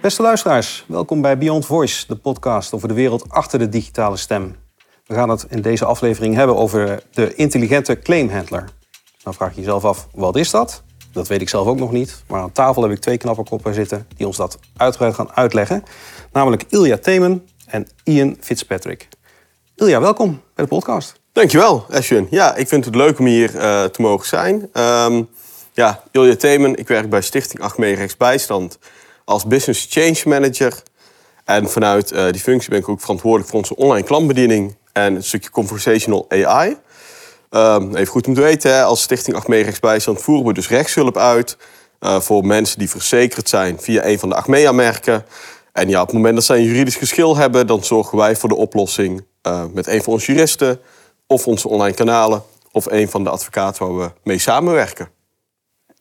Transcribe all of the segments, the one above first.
Beste luisteraars, welkom bij Beyond Voice, de podcast over de wereld achter de digitale stem. We gaan het in deze aflevering hebben over de intelligente claimhandler. Dan vraag je jezelf af, wat is dat? Dat weet ik zelf ook nog niet. Maar aan tafel heb ik twee knappe koppen zitten die ons dat uitgebreid gaan uitleggen. Namelijk Ilja Themen en Ian Fitzpatrick. Ilja, welkom bij de podcast. Dankjewel, Ashwin. Ja, ik vind het leuk om hier uh, te mogen zijn. Um, ja, Ilja Themen, ik werk bij Stichting Achmea Rechtsbijstand als Business Change Manager. En vanuit uh, die functie ben ik ook verantwoordelijk voor onze online klantbediening en het stukje conversational AI. Um, even goed om te weten, als Stichting Achmea Rechtsbijstand voeren we dus rechtshulp uit uh, voor mensen die verzekerd zijn via een van de Achmea-merken. En ja, op het moment dat zij een juridisch geschil hebben, dan zorgen wij voor de oplossing uh, met een van onze juristen of onze online kanalen of een van de advocaten waar we mee samenwerken.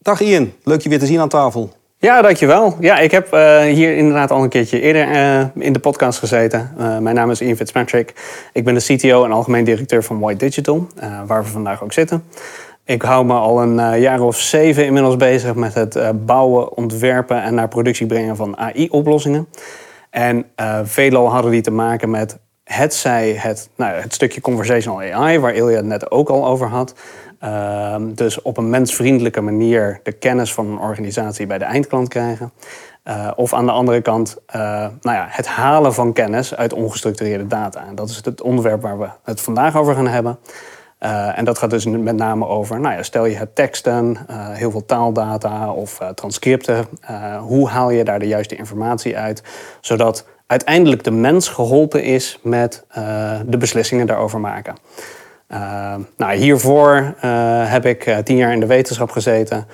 Dag Ian, leuk je weer te zien aan tafel. Ja, dankjewel. Ja, ik heb uh, hier inderdaad al een keertje eerder uh, in de podcast gezeten. Uh, mijn naam is Ian Fitzpatrick. Ik ben de CTO en algemeen directeur van White Digital, waar we vandaag ook zitten. Ik hou me al een jaar of zeven inmiddels bezig met het bouwen, ontwerpen en naar productie brengen van AI-oplossingen. En veelal hadden die te maken met het zij het, nou, het stukje conversational AI, waar Ilja het net ook al over had. Uh, dus op een mensvriendelijke manier de kennis van een organisatie bij de eindklant krijgen. Uh, of aan de andere kant uh, nou ja, het halen van kennis uit ongestructureerde data. En dat is het onderwerp waar we het vandaag over gaan hebben. Uh, en dat gaat dus met name over, nou ja, stel je hebt teksten, heel veel taaldata of transcripten. hoe haal je daar de juiste informatie uit, zodat uiteindelijk de mens geholpen is met de beslissingen daarover maken. Uh, nou, hiervoor uh, heb ik tien jaar in de wetenschap gezeten.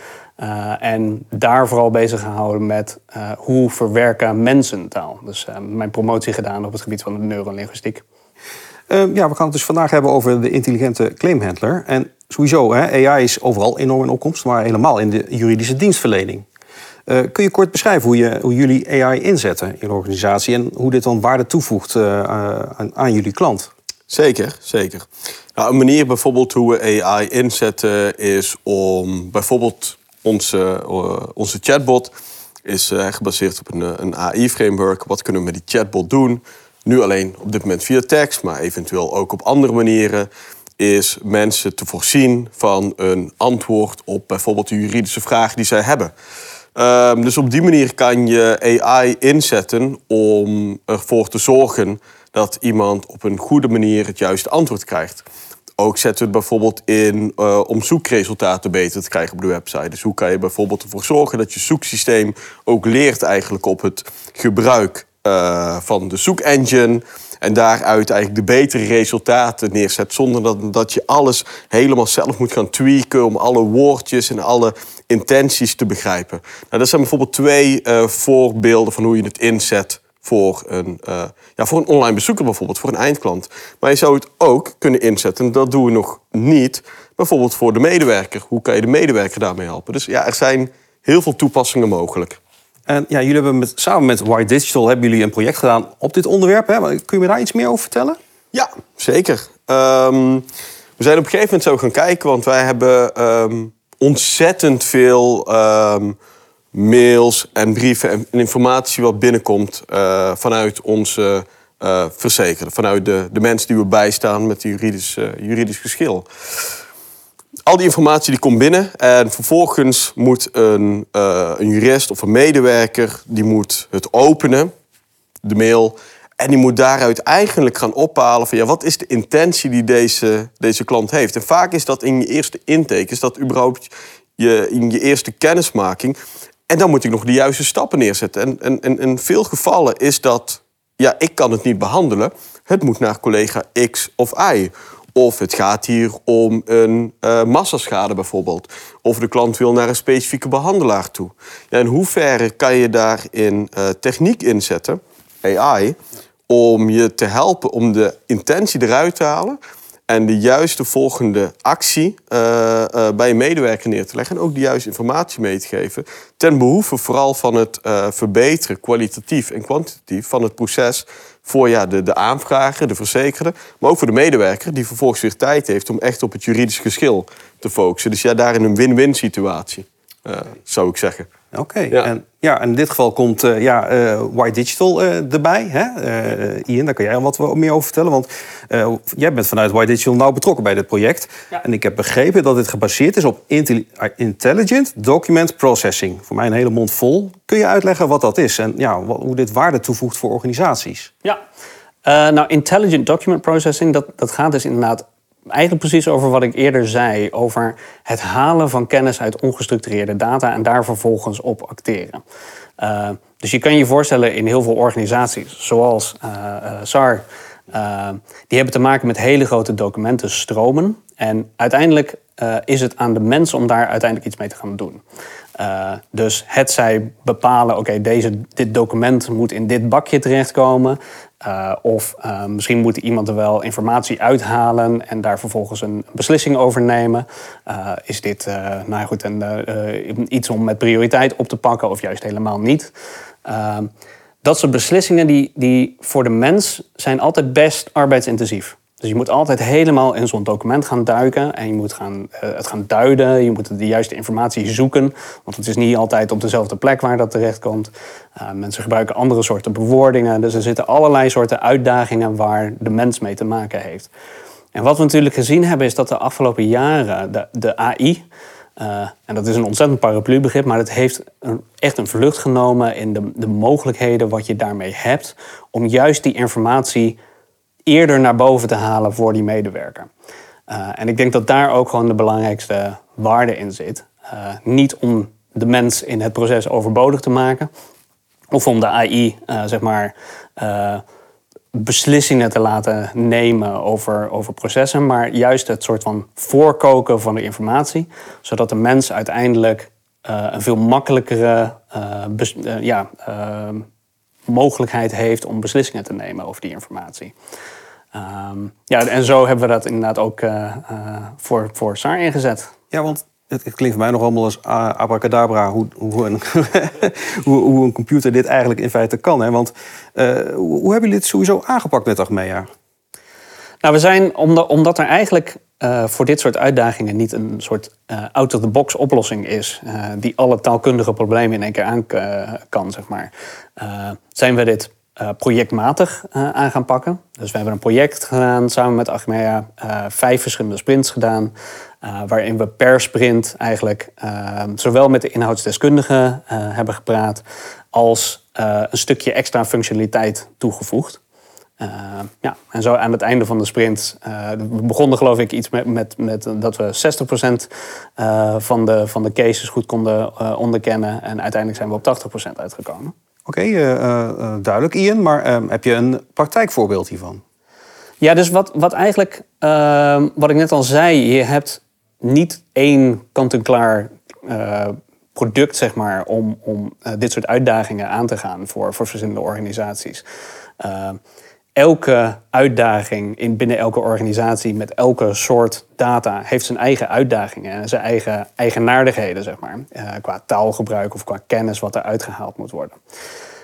en daar vooral bezig gehouden met hoe verwerken mensen taal. Dus mijn promotie gedaan op het gebied van de neurolinguïstiek. Ehm, ja, we gaan het dus vandaag hebben over de intelligente claimhandler. En sowieso, hè, AI is overal enorm in opkomst, maar helemaal in de juridische dienstverlening. Kun je kort beschrijven hoe, je, hoe jullie AI inzetten in de organisatie en hoe dit dan waarde toevoegt aan, aan jullie klant? Zeker, zeker. Nou, een manier bijvoorbeeld hoe we AI inzetten is om bijvoorbeeld onze, onze chatbot is gebaseerd op een, een AI-framework. Wat kunnen we met die chatbot doen? Nu alleen op dit moment via tekst, maar eventueel ook op andere manieren. Is mensen te voorzien van een antwoord op bijvoorbeeld de juridische vragen die zij hebben. Um, dus op die manier kan je AI inzetten om ervoor te zorgen dat iemand op een goede manier het juiste antwoord krijgt. Ook zetten we het bijvoorbeeld in uh, om zoekresultaten beter te krijgen op de website. Dus hoe kan je bijvoorbeeld ervoor zorgen dat je zoeksysteem ook leert eigenlijk op het gebruik uh, van de zoekengine. En daaruit eigenlijk de betere resultaten neerzet. Zonder dat, dat je alles helemaal zelf moet gaan tweaken om alle woordjes en alle intenties te begrijpen. Nou, dat zijn bijvoorbeeld twee uh, voorbeelden van hoe je het inzet voor een, uh, ja, voor een online bezoeker bijvoorbeeld, voor een eindklant. Maar je zou het ook kunnen inzetten, dat doen we nog niet, bijvoorbeeld voor de medewerker. Hoe kan je de medewerker daarmee helpen? Dus ja, er zijn heel veel toepassingen mogelijk. En ja, jullie hebben met, samen met White Digital hebben jullie een project gedaan op dit onderwerp. Hè? Kun je me daar iets meer over vertellen? Ja, zeker. Um, we zijn op een gegeven moment zo gaan kijken, want wij hebben um, ontzettend veel um, mails en brieven en informatie wat binnenkomt uh, vanuit onze uh, verzekerden. Vanuit de, de mensen die we bijstaan met juridisch, uh, juridisch geschil. Al die informatie die komt binnen en vervolgens moet een, een jurist of een medewerker die moet het openen, de mail, en die moet daaruit eigenlijk gaan ophalen van ja, wat is de intentie die deze, deze klant heeft. En vaak is dat in je eerste intake, is dat überhaupt je, in je eerste kennismaking. En dan moet ik nog de juiste stappen neerzetten. En, en, en in veel gevallen is dat, ja, ik kan het niet behandelen. Het moet naar collega X of Y. Of het gaat hier om een uh, massaschade bijvoorbeeld. Of de klant wil naar een specifieke behandelaar toe. Ja, in hoeverre kan je daarin uh, techniek inzetten, AI, om je te helpen om de intentie eruit te halen en de juiste volgende actie uh, bij een medewerker neer te leggen. En ook de juiste informatie mee te geven. Ten behoeve vooral van het verbeteren, kwalitatief en kwantitatief, van het proces voor ja, de, de aanvrager, de verzekerde. Maar ook voor de medewerker, die vervolgens weer tijd heeft om echt op het juridisch geschil te focussen. Dus ja, daarin een win-win situatie. Uh, zou ik zeggen. Oké, ja. En, ja, in dit geval komt uh, ja, uh, White Digital uh, erbij. Hè? Ian, daar kan jij wat meer over vertellen. Want jij bent vanuit White Digital nauw betrokken bij dit project. Ja. En ik heb begrepen dat dit gebaseerd is op Intelligent Document Processing. Voor mij een hele mond vol. Kun je uitleggen wat dat is en ja, wat, hoe dit waarde toevoegt voor organisaties? Ja, nou, Intelligent Document Processing, dat, dat gaat dus inderdaad eigenlijk precies over wat ik eerder zei. Over het halen van kennis uit ongestructureerde data en daar vervolgens op acteren. Uh, dus je kan je voorstellen in heel veel organisaties, zoals uh, SAR, die hebben te maken met hele grote documentenstromen. En uiteindelijk is het aan de mensen om daar uiteindelijk iets mee te gaan doen. Uh, dus het zij bepalen, oké, deze dit document moet in dit bakje terechtkomen. Uh, of uh, misschien moet iemand er wel informatie uithalen en daar vervolgens een beslissing over nemen. is dit nou goed, een, iets om met prioriteit op te pakken of juist helemaal niet? dat soort beslissingen die, die voor de mens zijn altijd best arbeidsintensief. Dus je moet altijd helemaal in zo'n document gaan duiken en je moet gaan, uh, het gaan duiden. Je moet de juiste informatie zoeken, want het is niet altijd op dezelfde plek waar dat terechtkomt. Uh, mensen gebruiken andere soorten bewoordingen, dus er zitten allerlei soorten uitdagingen waar de mens mee te maken heeft. En wat we natuurlijk gezien hebben is dat de afgelopen jaren de, de AI, uh, en dat is een ontzettend paraplubegrip, maar het heeft echt een vlucht genomen in de, de mogelijkheden wat je daarmee hebt om juist die informatie eerder naar boven te halen voor die medewerker. Uh, en ik denk dat daar ook gewoon de belangrijkste waarde in zit. Uh, niet om de mens in het proces overbodig te maken, of om de AI, uh, zeg maar, beslissingen te laten nemen over, over processen, maar juist het soort van voorkoken van de informatie, zodat de mens uiteindelijk een veel makkelijkere ja, mogelijkheid heeft om beslissingen te nemen over die informatie. Um, ja, en zo hebben we dat inderdaad ook uh, uh, voor, voor SAR ingezet. Ja, want het, het, klinkt voor mij nog allemaal als abracadabra hoe, hoe, een, hoe, hoe, een computer dit eigenlijk in feite kan. Hè? Want uh, hoe, hoe, hebben jullie dit sowieso aangepakt met Achmea? Nou, we zijn, omdat, omdat er eigenlijk uh, voor dit soort uitdagingen niet een soort uh, out-of-the-box oplossing is, uh, die alle taalkundige problemen in één keer aan kan, zeg maar, zijn we dit projectmatig aan gaan pakken. Dus we hebben een project gedaan samen met Achmea, vijf verschillende sprints gedaan, waarin we per sprint eigenlijk zowel met de inhoudsdeskundigen hebben gepraat, als een stukje extra functionaliteit toegevoegd. Uh, ja, en zo aan het einde van de sprint, uh, we begonnen geloof ik iets met, met, met dat we 60% uh, van, de, van de cases goed konden onderkennen. En uiteindelijk zijn we op 80% uitgekomen. Oké, okay, duidelijk Ian, maar ehm, heb je een praktijkvoorbeeld hiervan? Ja, dus wat, wat eigenlijk, ehm, wat ik net al zei, je hebt niet één kant-en-klaar product, zeg maar, om, om dit soort uitdagingen aan te gaan voor, voor verschillende organisaties. Elke uitdaging in binnen elke organisatie met elke soort data heeft zijn eigen uitdagingen en zijn eigen eigenaardigheden, zeg maar. Uh, qua taalgebruik of qua kennis wat er uitgehaald moet worden.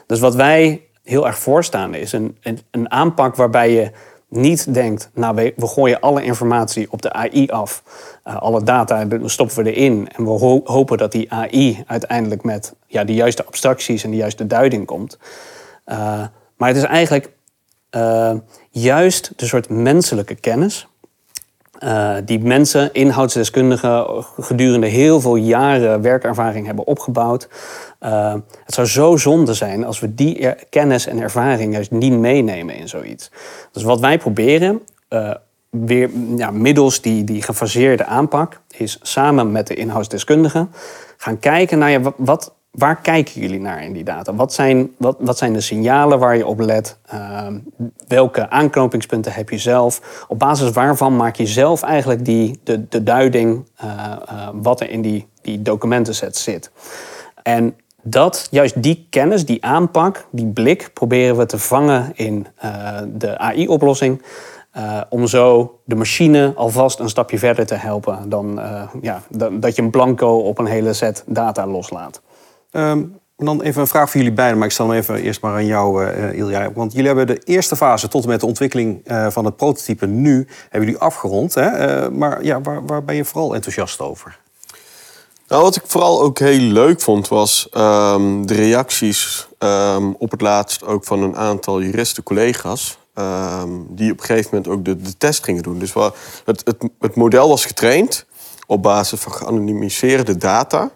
Dus wat wij heel erg voorstaan is een, een, aanpak waarbij je niet denkt, nou we, gooien alle informatie op de AI af, uh, alle data stoppen we erin en we ho hopen dat die AI uiteindelijk met ja, de juiste abstracties en de juiste duiding komt. Uh, maar het is eigenlijk uh, juist de soort menselijke kennis. Uh, die mensen, inhoudsdeskundigen, gedurende heel veel jaren werkervaring hebben opgebouwd. Uh, het zou zo zonde zijn als we die kennis en ervaring juist niet meenemen in zoiets. Dus wat wij proberen, weer ja, middels die, die gefaseerde aanpak, is samen met de inhoudsdeskundigen gaan kijken naar ja, wat, waar kijken jullie naar in die data? Wat zijn, wat, wat zijn de signalen waar je op let? Uh, welke aanknopingspunten heb je zelf? Op basis waarvan maak je zelf eigenlijk die, de, de duiding uh, uh, wat er in die, die documentenset zit? En dat, juist die kennis, die aanpak, die blik, proberen we te vangen in uh, de AI-oplossing. Om zo de machine alvast een stapje verder te helpen dan ja, dat je een blanco op een hele set data loslaat. Um, dan even een vraag voor jullie beiden, maar ik stel hem even eerst maar aan jou, uh, Ilja. Want jullie hebben de eerste fase tot en met de ontwikkeling uh, van het prototype nu hebben jullie afgerond. Hè? Maar ja, waar, waar ben je vooral enthousiast over? Nou, wat ik vooral ook heel leuk vond, was ehm, de reacties ehm, op het laatst ook van een aantal juristen collega's. ehm, die op een gegeven moment ook de, de test gingen doen. Dus het, het, het model was getraind op basis van geanonimiseerde data.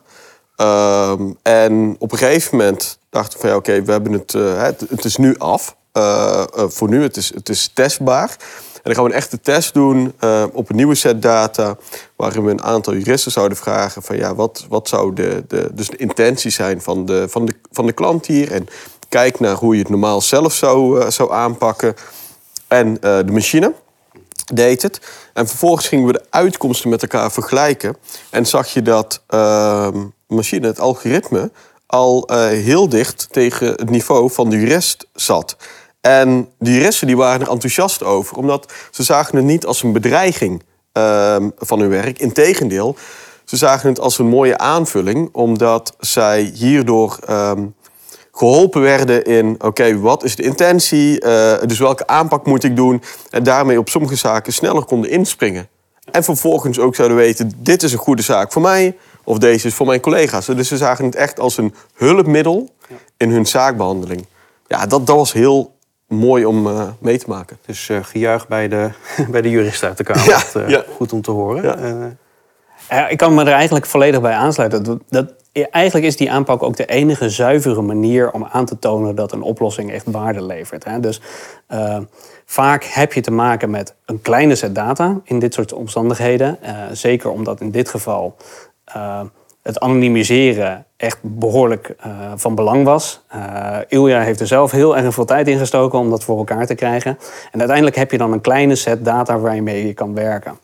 Ehm, en op een gegeven moment dachten we van ja, oké, we hebben het, eh, het, is nu af. Eh, eh, voor nu, het is, het is testbaar. En dan gaan we een echte test doen op een nieuwe set data. Waarin we een aantal juristen zouden vragen van ja, wat, wat zou de, de, dus de intentie zijn van de, van, de, van de klant hier. En kijk naar hoe je het normaal zelf zou, zou aanpakken. En de machine deed het. En vervolgens gingen we de uitkomsten met elkaar vergelijken. En zag je dat ehm, machine, het algoritme, al eh, heel dicht tegen het niveau van de jurist zat. En de juristen die waren er enthousiast over, omdat ze zagen het niet als een bedreiging ehm, van hun werk. Integendeel, ze zagen het als een mooie aanvulling, omdat zij hierdoor ehm, geholpen werden in, oké, wat is de intentie? eh, dus welke aanpak moet ik doen? En daarmee op sommige zaken sneller konden inspringen. En vervolgens ook zouden weten, dit is een goede zaak voor mij... of deze is voor mijn collega's. Dus ze zagen het echt als een hulpmiddel in hun zaakbehandeling. Ja, dat, dat was heel mooi om eh, mee te maken. Dus eh gejuich bij de, bij de juristen uit de Kamer. Ja, Dat, eh, ja. Goed om te horen. Ja. Eh, Ja, ik kan me er eigenlijk volledig bij aansluiten. Dat, dat, eigenlijk is die aanpak ook de enige zuivere manier om aan te tonen dat een oplossing echt waarde levert. Hè. Dus eh, vaak heb je te maken met een kleine set data in dit soort omstandigheden. Eh, zeker omdat in dit geval eh, het anonimiseren echt behoorlijk eh, van belang was. Eh Ilja heeft er zelf heel erg veel tijd in gestoken om dat voor elkaar te krijgen. En uiteindelijk heb je dan een kleine set data waarmee je kan werken.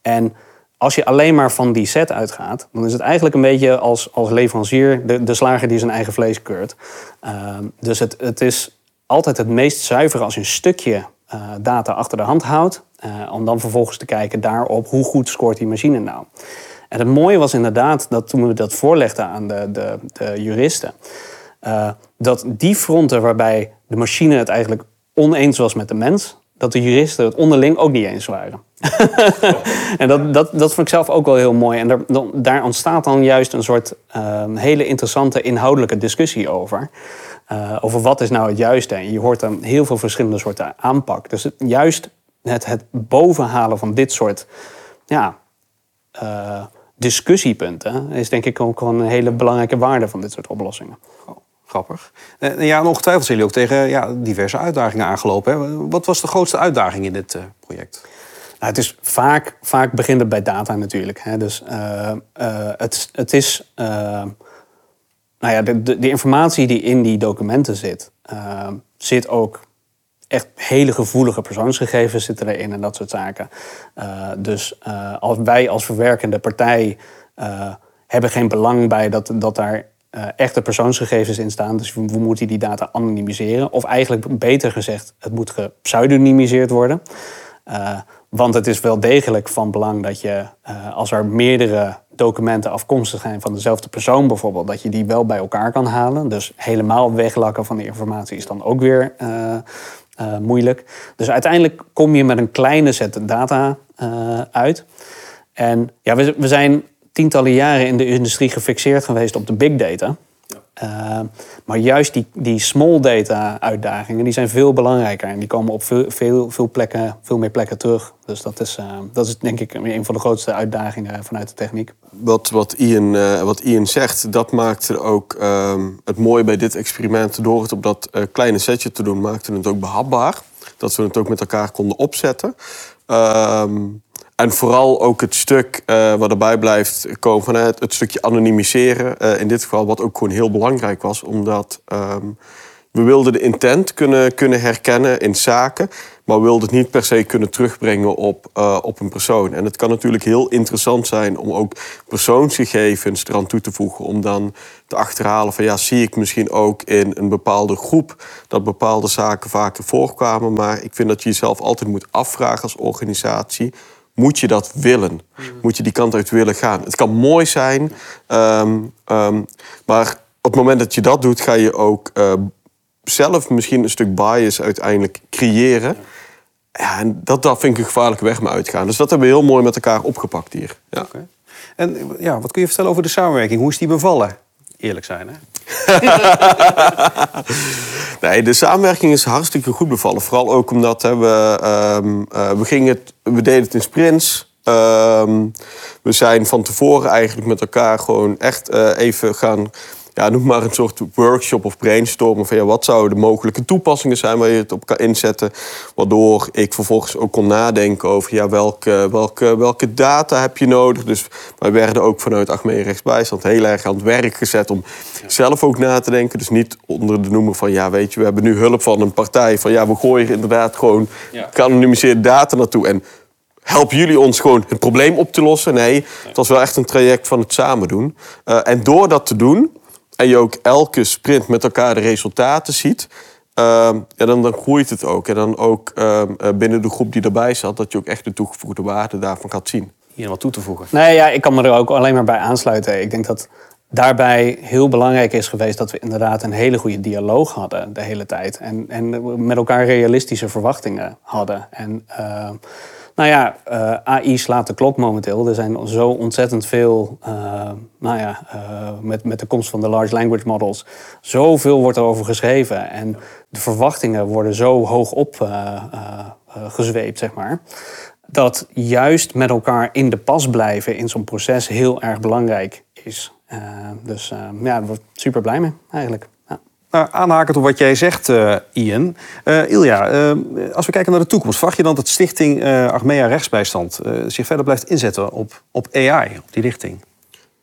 En als je alleen maar van die set uitgaat, dan is het eigenlijk een beetje als, als leverancier de, de slager die zijn eigen vlees keurt. Ehm, dus het, het is altijd het meest zuivere als je een stukje data achter de hand houdt. om dan vervolgens te kijken daarop hoe goed scoort die machine nou. En het mooie was inderdaad dat toen we dat voorlegden aan de, de, de juristen, eh, dat die fronten waarbij de machine het eigenlijk oneens was met de mens, dat de juristen het onderling ook niet eens waren. en dat, dat, dat vond ik zelf ook wel heel mooi. En daar, daar ontstaat dan juist een soort ehm, hele interessante inhoudelijke discussie over. Eh, over wat is nou het juiste. En je hoort dan heel veel verschillende soorten aanpak. Dus het, juist het, het bovenhalen van dit soort ja, eh, discussiepunten is denk ik ook een hele belangrijke waarde van dit soort oplossingen. oh, grappig. Eh, ja, en ongetwijfeld zijn jullie ook tegen ja, diverse uitdagingen aangelopen. Hè? Wat was de grootste uitdaging in dit eh, project? Nou, het is vaak, vaak begint het bij data natuurlijk. Hè. Dus eh, het, het is. nou ja, de, de, de informatie die in die documenten zit, zit ook echt hele gevoelige persoonsgegevens zitten erin en dat soort zaken. Eh, dus eh, als wij als verwerkende partij eh, hebben geen belang bij dat, dat daar echte persoonsgegevens in staan. Dus we, moeten die data anonimiseren. Of eigenlijk beter gezegd, het moet gepseudonymiseerd worden. Want het is wel degelijk van belang dat je, als er meerdere documenten afkomstig zijn van dezelfde persoon bijvoorbeeld, dat je die wel bij elkaar kan halen. Dus helemaal weglakken van die informatie is dan ook weer eh, moeilijk. Dus uiteindelijk kom je met een kleine set data eh, uit. En ja, we, we zijn tientallen jaren in de industrie gefixeerd geweest op de big data. Uh, maar juist die, die small data uitdagingen die zijn veel belangrijker. En die komen op veel, veel, veel, plekken, veel meer plekken terug. Dus dat is, uh, dat is denk ik een van de grootste uitdagingen vanuit de techniek. Wat, wat, Ian, uh, wat Ian zegt, dat maakte ook uh, het mooie bij dit experiment. Door het op dat kleine setje te doen, maakte het ook behapbaar. Dat we het ook met elkaar konden opzetten. Um, en vooral ook het stuk uh, wat erbij blijft komen het, stukje anonimiseren. Uh, in dit geval, wat ook gewoon heel belangrijk was. Omdat um, we wilden de intent kunnen, kunnen herkennen in zaken. Maar we wilden het niet per se kunnen terugbrengen op, uh, op een persoon. En het kan natuurlijk heel interessant zijn om ook persoonsgegevens eraan toe te voegen. Om dan te achterhalen van ja, zie ik misschien ook in een bepaalde groep dat bepaalde zaken vaker voorkwamen. Maar ik vind dat je jezelf altijd moet afvragen als organisatie moet je dat willen? Moet je die kant uit willen gaan? Het kan mooi zijn, um, um, maar op het moment dat je dat doet, ga je ook uh, zelf misschien een stuk bias uiteindelijk creëren. Ja, en dat, dat vind ik een gevaarlijke weg mee uitgaan. Dus dat hebben we heel mooi met elkaar opgepakt hier. Ja. Okay. En ja, wat kun je vertellen over de samenwerking? Hoe is die bevallen? Eerlijk zijn, hè? Nee, de samenwerking is hartstikke goed bevallen. Vooral ook omdat hè, we, ehm, eh, we, gingen het, we deden het in sprints. Ehm, we zijn van tevoren eigenlijk met elkaar gewoon echt eh, even gaan ja, noem maar een soort workshop of brainstormen van ja, wat zouden de mogelijke toepassingen zijn waar je het op kan inzetten. Waardoor ik vervolgens ook kon nadenken over ja, welke, welke, welke data heb je nodig. Dus wij werden ook vanuit Achmea Rechtsbijstand heel erg aan het werk gezet om zelf ook na te denken. Dus niet onder de noemer van ja, weet je, we hebben nu hulp van een partij. Van ja, we gooien inderdaad gewoon Ja. geanonimiseerde data naartoe. En helpen jullie ons gewoon het probleem op te lossen? Nee, het was wel echt een traject van het samen doen. Eh, en door dat te doen, en je ook elke sprint met elkaar de resultaten ziet, ehm, ja, dan, dan groeit het ook. En dan ook ehm, eh, binnen de groep die erbij zat, dat je ook echt de toegevoegde waarde daarvan gaat zien. Hier wat toe te voegen. Nee, ja, ik kan me er ook alleen maar bij aansluiten. Ik denk dat daarbij heel belangrijk is geweest dat we inderdaad een hele goede dialoog hadden de hele tijd. En, en met elkaar realistische verwachtingen hadden. En eh, nou ja, eh, AI slaat de klok momenteel. Er zijn zo ontzettend veel, eh, nou ja, eh, met, met de komst van de large language models, zoveel wordt er over geschreven. En de verwachtingen worden zo hoog op eh, eh, eh, gezweept, zeg maar dat juist met elkaar in de pas blijven in zo'n proces heel erg belangrijk is. Dus ja, daar word ik super blij mee eigenlijk. Nou, aanhakend op wat jij zegt, eh, Ian. Eh, Ilja, eh, als we kijken naar de toekomst, verwacht je dan dat Stichting eh Achmea Rechtsbijstand eh, zich verder blijft inzetten op, op AI, op die richting?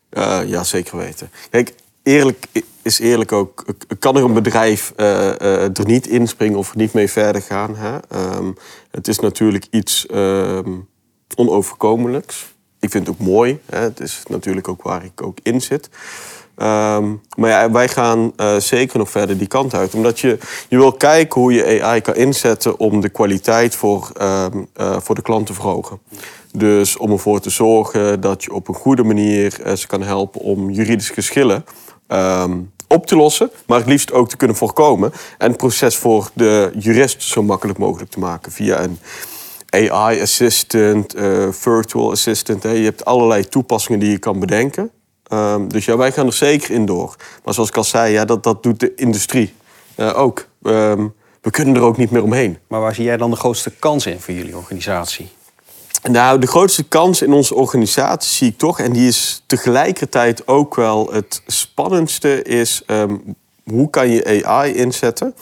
Eh, ja, zeker weten. Kijk, eerlijk is eerlijk ook. Kan er een bedrijf eh, eh, er niet inspringen of er niet mee verder gaan? Hè? Ehm, het is natuurlijk iets ehm, onoverkomelijks. Ik vind het ook mooi. Hè? Het is natuurlijk ook waar ik ook in zit. Ehm, maar wij gaan eh, zeker nog verder die kant uit. Omdat je, je wil kijken hoe je AI kan inzetten om de kwaliteit voor, ehm, eh, voor de klant te verhogen. Dus om ervoor te zorgen dat je op een goede manier eh, ze kan helpen om juridische geschillen ehm, op te lossen, maar het liefst ook te kunnen voorkomen. En het proces voor de jurist zo makkelijk mogelijk te maken via een AI assistant, virtual assistant. Je hebt allerlei toepassingen die je kan bedenken. Ehm, dus ja, wij gaan er zeker in door. Maar zoals ik al zei, ja, dat, dat doet de industrie eh, ook. Ehm, we kunnen er ook niet meer omheen. Maar waar zie jij dan de grootste kans in voor jullie organisatie? Nou, de grootste kans in onze organisatie zie ik toch, en die is tegelijkertijd ook wel het spannendste, is ehm, hoe kan je AI inzetten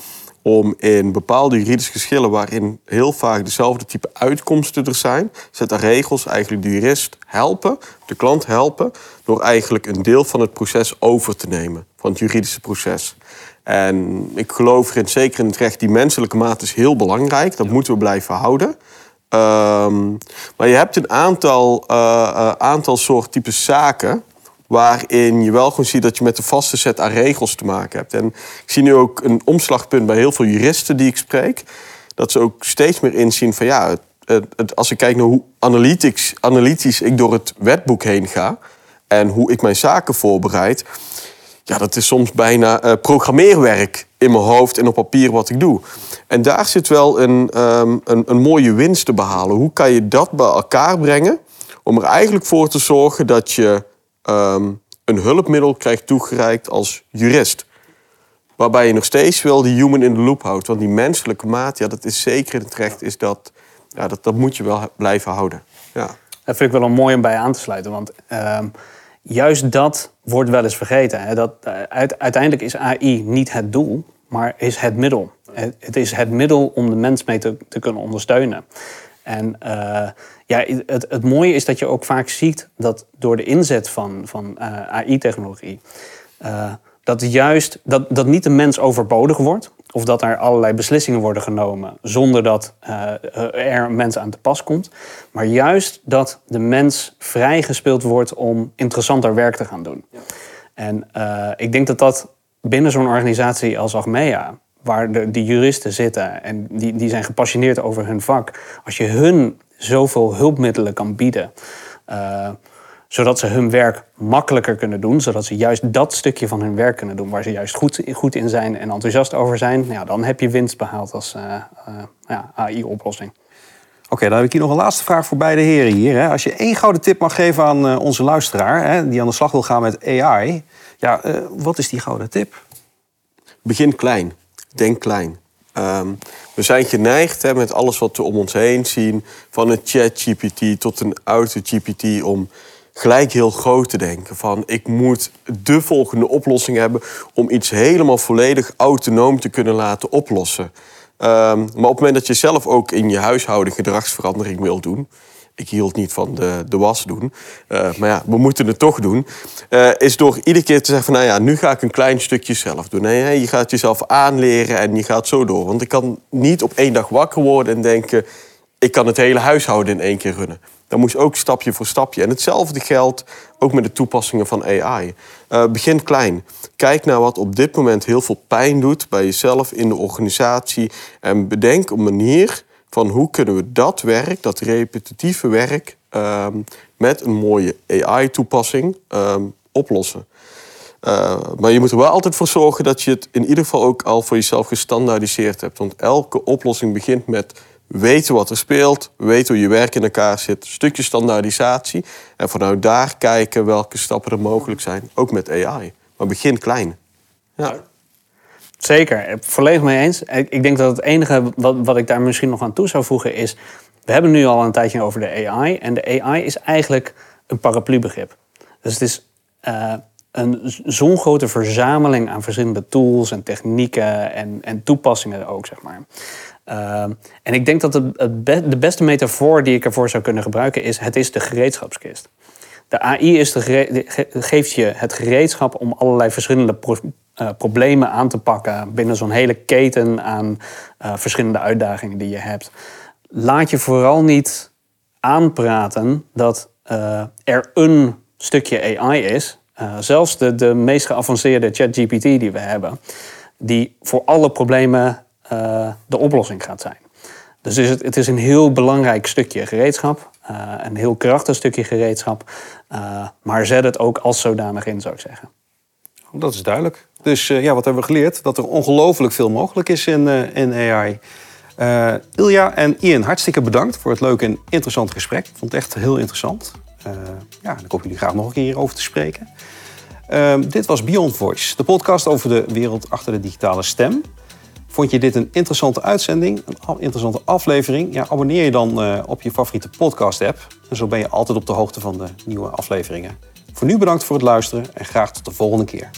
om in bepaalde juridische geschillen waarin heel vaak dezelfde type uitkomsten er zijn, zet daar regels eigenlijk de jurist helpen, de klant helpen, door eigenlijk een deel van het proces over te nemen, van het juridische proces. En ik geloof erin, zeker in het recht, die menselijke maat is heel belangrijk. Dat moeten we blijven houden. Ehm, maar je hebt een aantal, eh, aantal soort types zaken waarin je wel gewoon ziet dat je met een vaste set aan regels te maken hebt. En ik zie nu ook een omslagpunt bij heel veel juristen die ik spreek, dat ze ook steeds meer inzien van ja, het, het, als ik kijk naar hoe analytisch, analytisch ik door het wetboek heen ga en hoe ik mijn zaken voorbereid, ja, dat is soms bijna eh, programmeerwerk in mijn hoofd en op papier wat ik doe. En daar zit wel een, ehm, een, een mooie winst te behalen. Hoe kan je dat bij elkaar brengen om er eigenlijk voor te zorgen dat je ehm, een hulpmiddel krijgt toegereikt als jurist? Waarbij je nog steeds wel die human in the loop houdt. Want die menselijke maat, ja, dat is zeker in het recht, is dat, ja, dat, dat moet je wel blijven houden. Ja. Dat vind ik wel een mooi om bij aan te sluiten. Want ehm, juist dat wordt wel eens vergeten. Hè? Dat, eh, uit- uiteindelijk is AI niet het doel, maar is het middel. Het, is het middel om de mens mee te, te kunnen ondersteunen. En eh, ja, het, het mooie is dat je ook vaak ziet dat door de inzet van, van eh, AI-technologie... eh, dat juist dat, dat niet de mens overbodig wordt... of dat er allerlei beslissingen worden genomen... zonder dat eh, er een mens aan te pas komt. Maar juist dat de mens vrijgespeeld wordt om interessanter werk te gaan doen. En eh, ik denk dat dat binnen zo'n organisatie als Achmea... waar de, die juristen zitten en die, die zijn gepassioneerd over hun vak... als je hun zoveel hulpmiddelen kan bieden... eh, zodat ze hun werk makkelijker kunnen doen. Zodat ze juist dat stukje van hun werk kunnen doen waar ze juist goed, goed in zijn en enthousiast over zijn. Nou Ja, dan heb je winst behaald als eh, eh, ja, AI-oplossing. Oké, dan heb ik hier nog een laatste vraag voor beide heren hier. Hè. Als je één gouden tip mag geven aan eh, onze luisteraar... Hè, die aan de slag wil gaan met AI... Ja, eh, wat is die gouden tip? Begin klein. Denk klein. Ehm, we zijn geneigd hè, met alles wat we om ons heen zien... van een chat-GPT tot een auto-GPT... om gelijk heel groot te denken. Van ik moet de volgende oplossing hebben... om iets helemaal volledig autonoom te kunnen laten oplossen... Ehm, maar op het moment dat je zelf ook in je huishouden gedragsverandering wil doen. Ik hield niet van de, de was doen. Uh, maar ja, we moeten het toch doen. Uh, is door iedere keer te zeggen van nou ja, nu ga ik een klein stukje zelf doen. Nee, je gaat jezelf aanleren en je gaat zo door. Want ik kan niet op één dag wakker worden en denken... ik kan het hele huishouden in één keer runnen. Dan moest ook stapje voor stapje. En hetzelfde geldt ook met de toepassingen van AI. Uh, eh, begin klein. Kijk naar wat op dit moment heel veel pijn doet bij jezelf in de organisatie. En bedenk een manier van hoe kunnen we dat werk, dat repetitieve werk, uh, met een mooie AI-toepassing ehm, oplossen. Uh, maar je moet er wel altijd voor zorgen dat je het in ieder geval ook al voor jezelf gestandaardiseerd hebt. Want elke oplossing begint met weten wat er speelt, weten hoe je werk in elkaar zit, een stukje standaardisatie. En vanuit daar kijken welke stappen er mogelijk zijn, ook met AI. Maar begin klein. Ja. Zeker, volledig mee eens. Ik denk dat het enige wat, wat ik daar misschien nog aan toe zou voegen is... we hebben nu al een tijdje over de AI. En de AI is eigenlijk een paraplubegrip. Dus het is uh, een zo'n grote verzameling aan verschillende tools en technieken en, en toepassingen ook, zeg maar. Ehm, en ik denk dat de beste metafoor die ik ervoor zou kunnen gebruiken is: het is de gereedschapskist. De AI is de geeft je het gereedschap om allerlei verschillende uh, problemen aan te pakken binnen zo'n hele keten aan uh, verschillende uitdagingen die je hebt. Laat je vooral niet aanpraten dat uh, er een stukje AI is. zelfs de, de meest geavanceerde ChatGPT die we hebben, die voor alle problemen de oplossing gaat zijn. Dus het, het is een heel belangrijk stukje gereedschap, een heel krachtig stukje gereedschap, maar zet het ook als zodanig in, zou ik zeggen. Dat is duidelijk. Dus ja, wat hebben we geleerd? Dat er ongelooflijk veel mogelijk is in, in AI. Ilja en Ian, hartstikke bedankt voor het leuke en interessante gesprek. Ik vond het echt heel interessant. ja, en ik hoop jullie graag nog een keer hierover te spreken. dit was Beyond Voice, de podcast over de wereld achter de digitale stem. Vond je dit een interessante uitzending, een interessante aflevering? Ja, abonneer je dan uh, op je favoriete podcast-app. En zo ben je altijd op de hoogte van de nieuwe afleveringen. Voor nu bedankt voor het luisteren en graag tot de volgende keer.